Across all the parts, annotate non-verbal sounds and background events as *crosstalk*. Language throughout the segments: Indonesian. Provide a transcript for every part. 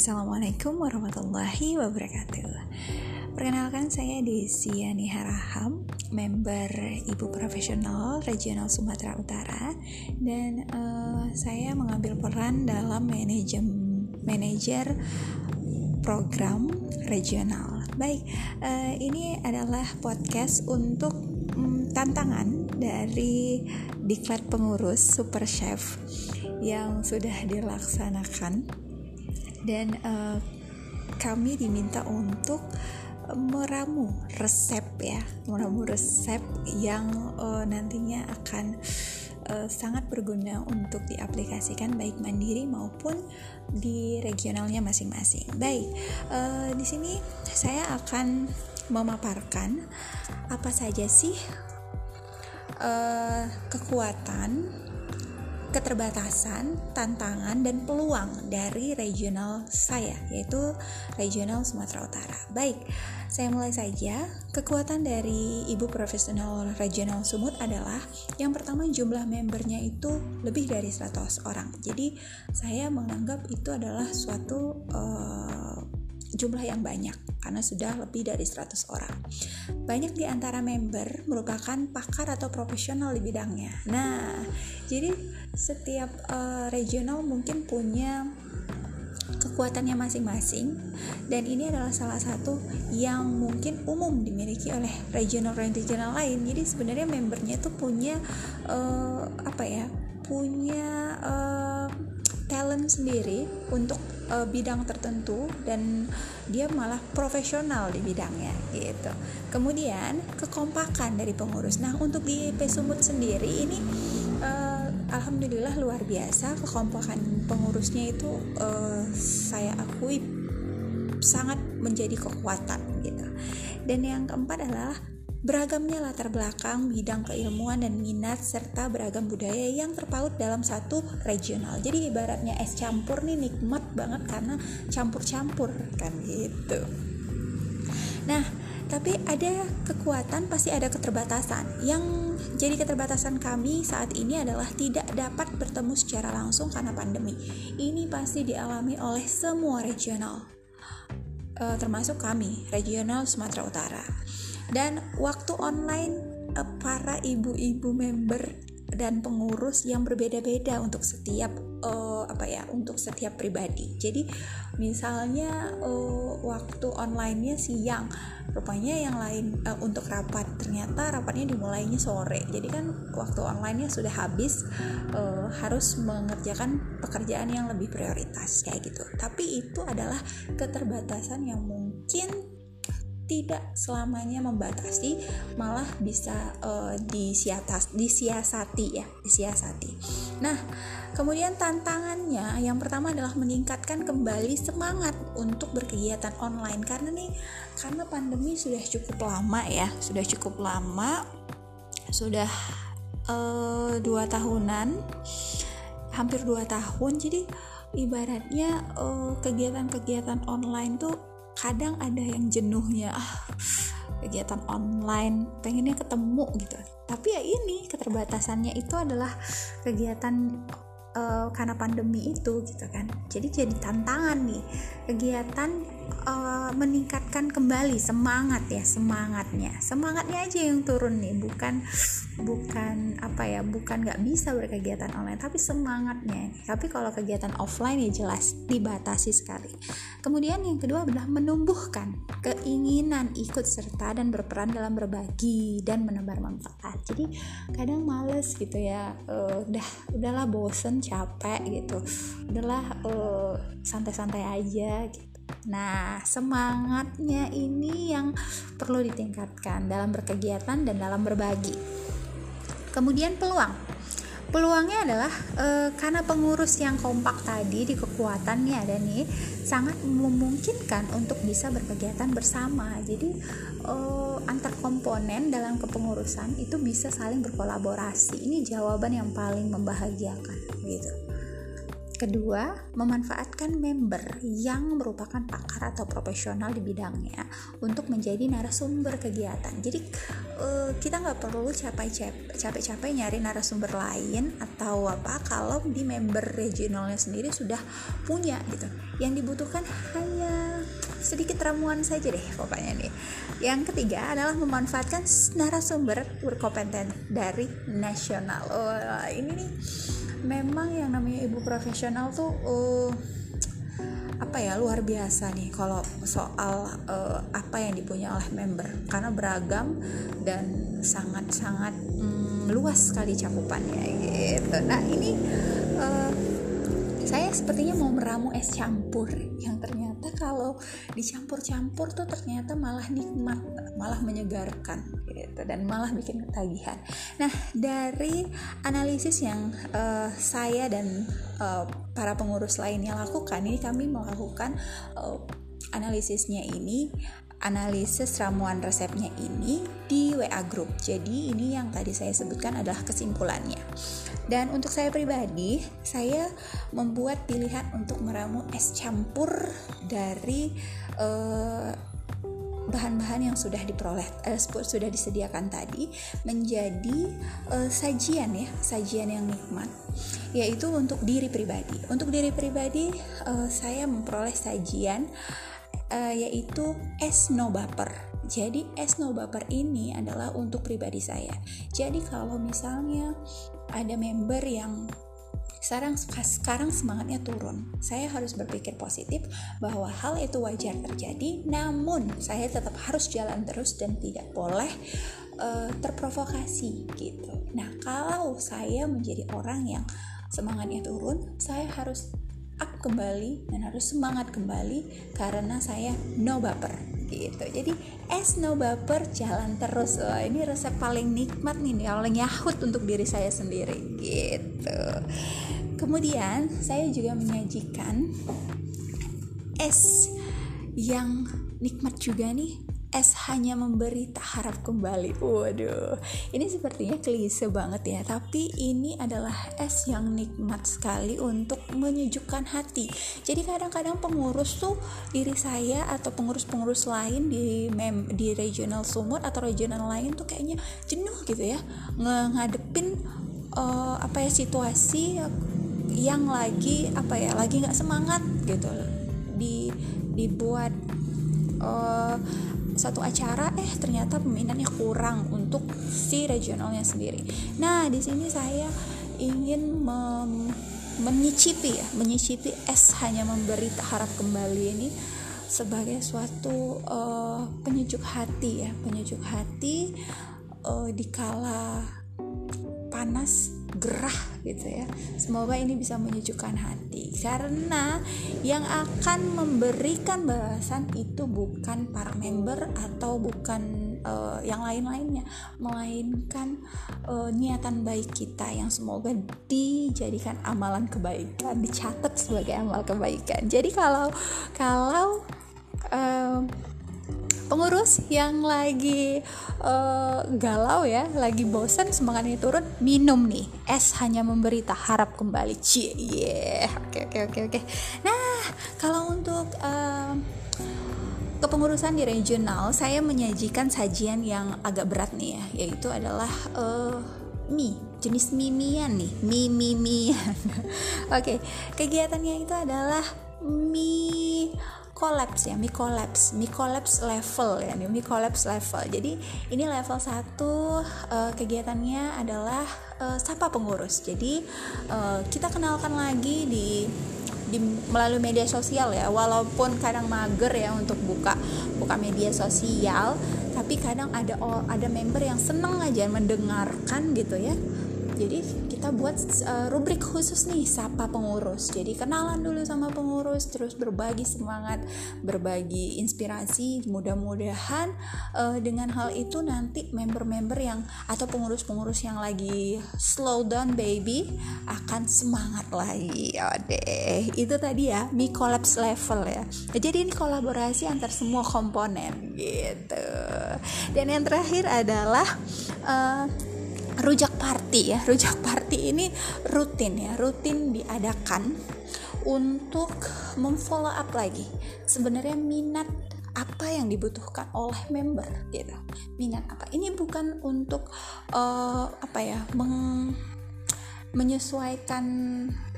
Assalamualaikum warahmatullahi wabarakatuh. Perkenalkan saya Desi Yani Haraham Member Ibu Profesional Regional Sumatera Utara. Dan uh, saya mengambil peran dalam manajemen manajer program regional. Baik, uh, ini adalah podcast untuk um, tantangan dari Diklat Pengurus Super Chef yang sudah dilaksanakan dan uh, kami diminta untuk meramu resep ya meramu resep yang uh, nantinya akan uh, sangat berguna untuk diaplikasikan baik mandiri maupun di regionalnya masing-masing. Baik, uh, di sini saya akan memaparkan apa saja sih uh, kekuatan keterbatasan, tantangan, dan peluang dari regional saya, yaitu regional Sumatera Utara. Baik, saya mulai saja. Kekuatan dari Ibu Profesional Regional Sumut adalah yang pertama jumlah membernya itu lebih dari 100 orang. Jadi, saya menganggap itu adalah suatu uh, jumlah yang banyak karena sudah lebih dari 100 orang. Banyak di antara member merupakan pakar atau profesional di bidangnya. Nah, jadi setiap uh, regional mungkin punya kekuatannya masing-masing dan ini adalah salah satu yang mungkin umum dimiliki oleh regional-regional lain jadi sebenarnya membernya itu punya uh, apa ya punya uh, talent sendiri untuk uh, bidang tertentu dan dia malah profesional di bidangnya gitu. Kemudian kekompakan dari pengurus. Nah untuk di IP Sumut sendiri ini uh, alhamdulillah luar biasa kekompakan pengurusnya itu uh, saya akui sangat menjadi kekuatan gitu. Dan yang keempat adalah Beragamnya latar belakang, bidang keilmuan dan minat serta beragam budaya yang terpaut dalam satu regional. Jadi ibaratnya es campur nih nikmat banget karena campur-campur kan gitu. Nah, tapi ada kekuatan pasti ada keterbatasan. Yang jadi keterbatasan kami saat ini adalah tidak dapat bertemu secara langsung karena pandemi. Ini pasti dialami oleh semua regional. Uh, termasuk kami, regional Sumatera Utara. Dan waktu online uh, para ibu-ibu member dan pengurus yang berbeda-beda untuk setiap uh, apa ya untuk setiap pribadi. Jadi misalnya uh, waktu onlinenya siang rupanya yang lain uh, untuk rapat ternyata rapatnya dimulainya sore. Jadi kan waktu onlinenya sudah habis uh, harus mengerjakan pekerjaan yang lebih prioritas kayak gitu. Tapi itu adalah keterbatasan yang mungkin tidak selamanya membatasi malah bisa uh, disiatas disiasati ya disiasati. Nah kemudian tantangannya yang pertama adalah meningkatkan kembali semangat untuk berkegiatan online. Karena nih karena pandemi sudah cukup lama ya sudah cukup lama sudah uh, dua tahunan hampir dua tahun. Jadi ibaratnya kegiatan kegiatan-kegiatan online tuh kadang ada yang jenuhnya ah kegiatan online pengennya ketemu gitu. Tapi ya ini keterbatasannya itu adalah kegiatan uh, karena pandemi itu gitu kan. Jadi jadi tantangan nih kegiatan uh, meningkatkan kembali semangat ya semangatnya. Semangatnya aja yang turun nih bukan bukan apa ya bukan nggak bisa berkegiatan online tapi semangatnya tapi kalau kegiatan offline ya jelas dibatasi sekali. Kemudian yang kedua adalah menumbuhkan keinginan ikut serta dan berperan dalam berbagi dan menebar manfaat. Jadi kadang males gitu ya uh, udah udahlah bosen capek gitu. Udahlah uh, santai-santai aja gitu Nah, semangatnya ini yang perlu ditingkatkan dalam berkegiatan dan dalam berbagi. Kemudian peluang. Peluangnya adalah e, karena pengurus yang kompak tadi di kekuatannya ada nih sangat memungkinkan untuk bisa berkegiatan bersama. Jadi e, antar komponen dalam kepengurusan itu bisa saling berkolaborasi. Ini jawaban yang paling membahagiakan gitu. Kedua, memanfaatkan member yang merupakan pakar atau profesional di bidangnya untuk menjadi narasumber kegiatan. Jadi uh, kita nggak perlu capek-capek nyari narasumber lain atau apa kalau di member regionalnya sendiri sudah punya gitu. Yang dibutuhkan hanya sedikit ramuan saja deh pokoknya nih. Yang ketiga adalah memanfaatkan narasumber berkompeten dari nasional. Oh, ini nih memang yang namanya ibu profesional tuh uh, apa ya luar biasa nih kalau soal uh, apa yang dipunya oleh member karena beragam dan sangat-sangat um, luas sekali cakupannya gitu. Nah ini uh, saya sepertinya mau meramu es campur yang ternyata kalau dicampur-campur tuh ternyata malah nikmat malah menyegarkan gitu. Dan malah bikin ketagihan. Nah dari analisis yang uh, saya dan uh, para pengurus lainnya lakukan ini kami melakukan uh, analisisnya ini analisis ramuan resepnya ini di WA group. Jadi ini yang tadi saya sebutkan adalah kesimpulannya. Dan untuk saya pribadi, saya membuat pilihan untuk meramu es campur dari uh, bahan-bahan yang sudah diperoleh uh, sudah disediakan tadi menjadi uh, sajian ya sajian yang nikmat yaitu untuk diri pribadi untuk diri pribadi uh, saya memperoleh sajian uh, yaitu es no baper. Jadi es no baper ini adalah untuk pribadi saya. Jadi kalau misalnya ada member yang sekarang sekarang semangatnya turun. Saya harus berpikir positif bahwa hal itu wajar terjadi, namun saya tetap harus jalan terus dan tidak boleh uh, terprovokasi gitu. Nah, kalau saya menjadi orang yang semangatnya turun, saya harus up kembali dan harus semangat kembali karena saya no baper gitu. Jadi es no baper jalan terus. Wah, ini resep paling nikmat nih paling yahut untuk diri saya sendiri gitu. Kemudian saya juga menyajikan es yang nikmat juga nih es hanya memberi tak harap kembali. Waduh, ini sepertinya klise banget ya, tapi ini adalah es yang nikmat sekali untuk menyejukkan hati. Jadi kadang-kadang pengurus tuh diri saya atau pengurus-pengurus lain di mem di regional Sumut atau regional lain tuh kayaknya jenuh gitu ya, ngadepin uh, apa ya situasi yang lagi apa ya lagi nggak semangat gitu di dibuat uh, satu acara eh ternyata peminatnya kurang untuk si regionalnya sendiri. Nah, di sini saya ingin menyicipi ya, menyicipi es hanya memberi harap kembali ini sebagai suatu uh, penyejuk hati ya, penyejuk hati uh, dikala panas gerah gitu ya. Semoga ini bisa menyejukkan hati karena yang akan memberikan balasan itu bukan para member atau bukan uh, yang lain-lainnya, melainkan uh, niatan baik kita yang semoga dijadikan amalan kebaikan, dicatat sebagai amal kebaikan. Jadi kalau kalau uh, pengurus yang lagi uh, galau ya lagi bosan semangatnya turun minum nih. Es hanya memberi tak harap kembali. Cie yeah. Oke oke oke oke. Nah kalau untuk uh, kepengurusan di regional saya menyajikan sajian yang agak berat nih ya yaitu adalah uh, mie jenis mimian nih. Mie mie *laughs* oke okay. kegiatannya itu adalah mie collapse ya, mi collapse, mi collapse level ya, mi collapse level. Jadi ini level satu uh, kegiatannya adalah uh, sapa pengurus. Jadi uh, kita kenalkan lagi di di melalui media sosial ya walaupun kadang mager ya untuk buka buka media sosial tapi kadang ada ada member yang seneng aja mendengarkan gitu ya jadi kita buat uh, rubrik khusus nih sapa pengurus. Jadi kenalan dulu sama pengurus terus berbagi semangat berbagi inspirasi mudah-mudahan uh, dengan hal itu nanti member-member yang atau pengurus-pengurus yang lagi slow down baby akan semangat lagi. Deh itu tadi ya mi collapse level ya. Jadi ini kolaborasi antar semua komponen gitu. Dan yang terakhir adalah uh, rujak party ya. *laughs* Rujak party ini rutin ya rutin diadakan untuk memfollow up lagi. Sebenarnya minat apa yang dibutuhkan oleh member gitu. Minat apa? Ini bukan untuk uh, apa ya meng menyesuaikan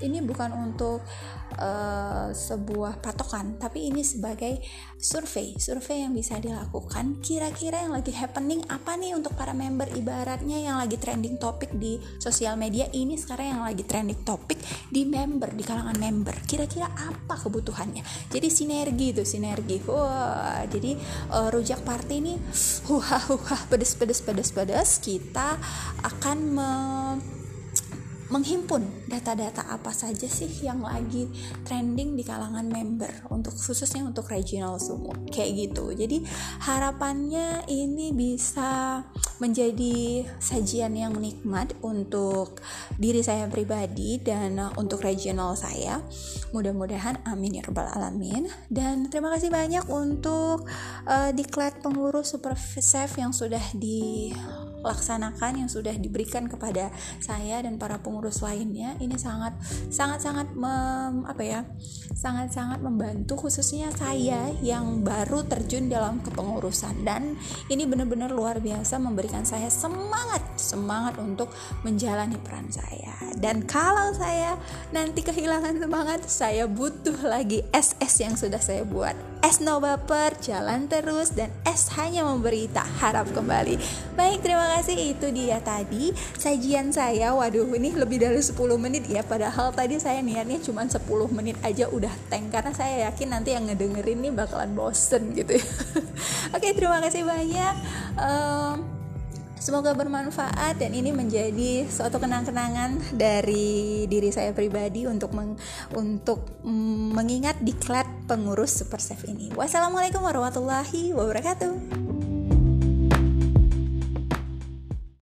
ini bukan untuk uh, sebuah patokan tapi ini sebagai survei. Survei yang bisa dilakukan. Kira-kira yang lagi happening apa nih untuk para member ibaratnya yang lagi trending topik di sosial media? Ini sekarang yang lagi trending topik di member di kalangan member. Kira-kira apa kebutuhannya? Jadi sinergi itu sinergi. Wah jadi uh, rujak party ini *laughs* huha huha pedes pedes pedes pedes kita akan me menghimpun data-data apa saja sih yang lagi trending di kalangan member untuk khususnya untuk regional sumut kayak gitu. Jadi harapannya ini bisa menjadi sajian yang nikmat untuk diri saya pribadi dan untuk regional saya. Mudah-mudahan amin ya rabbal alamin. Dan terima kasih banyak untuk uh, diklat pengurus super safe yang sudah di laksanakan yang sudah diberikan kepada saya dan para pengurus lainnya ini sangat sangat sangat mem, apa ya sangat sangat membantu khususnya saya yang baru terjun dalam kepengurusan. Dan ini benar-benar luar biasa memberikan saya semangat semangat untuk menjalani peran saya. Dan kalau saya nanti kehilangan semangat saya butuh lagi SS yang sudah saya buat. S no baper jalan terus dan S hanya memberi tak harap kembali. Baik terima kasih. Itu dia tadi sajian saya. Waduh ini lebih dari 10 menit ya. Padahal tadi saya niatnya cuma 10 menit aja udah tank. Karena saya yakin nanti yang ngedengerin nih bakalan bosen gitu ya. *laughs* Oke terima kasih banyak. Um, Semoga bermanfaat dan ini menjadi suatu kenang-kenangan dari diri saya pribadi untuk meng, untuk mm, mengingat diklat pengurus Super ini. Wassalamualaikum warahmatullahi wabarakatuh.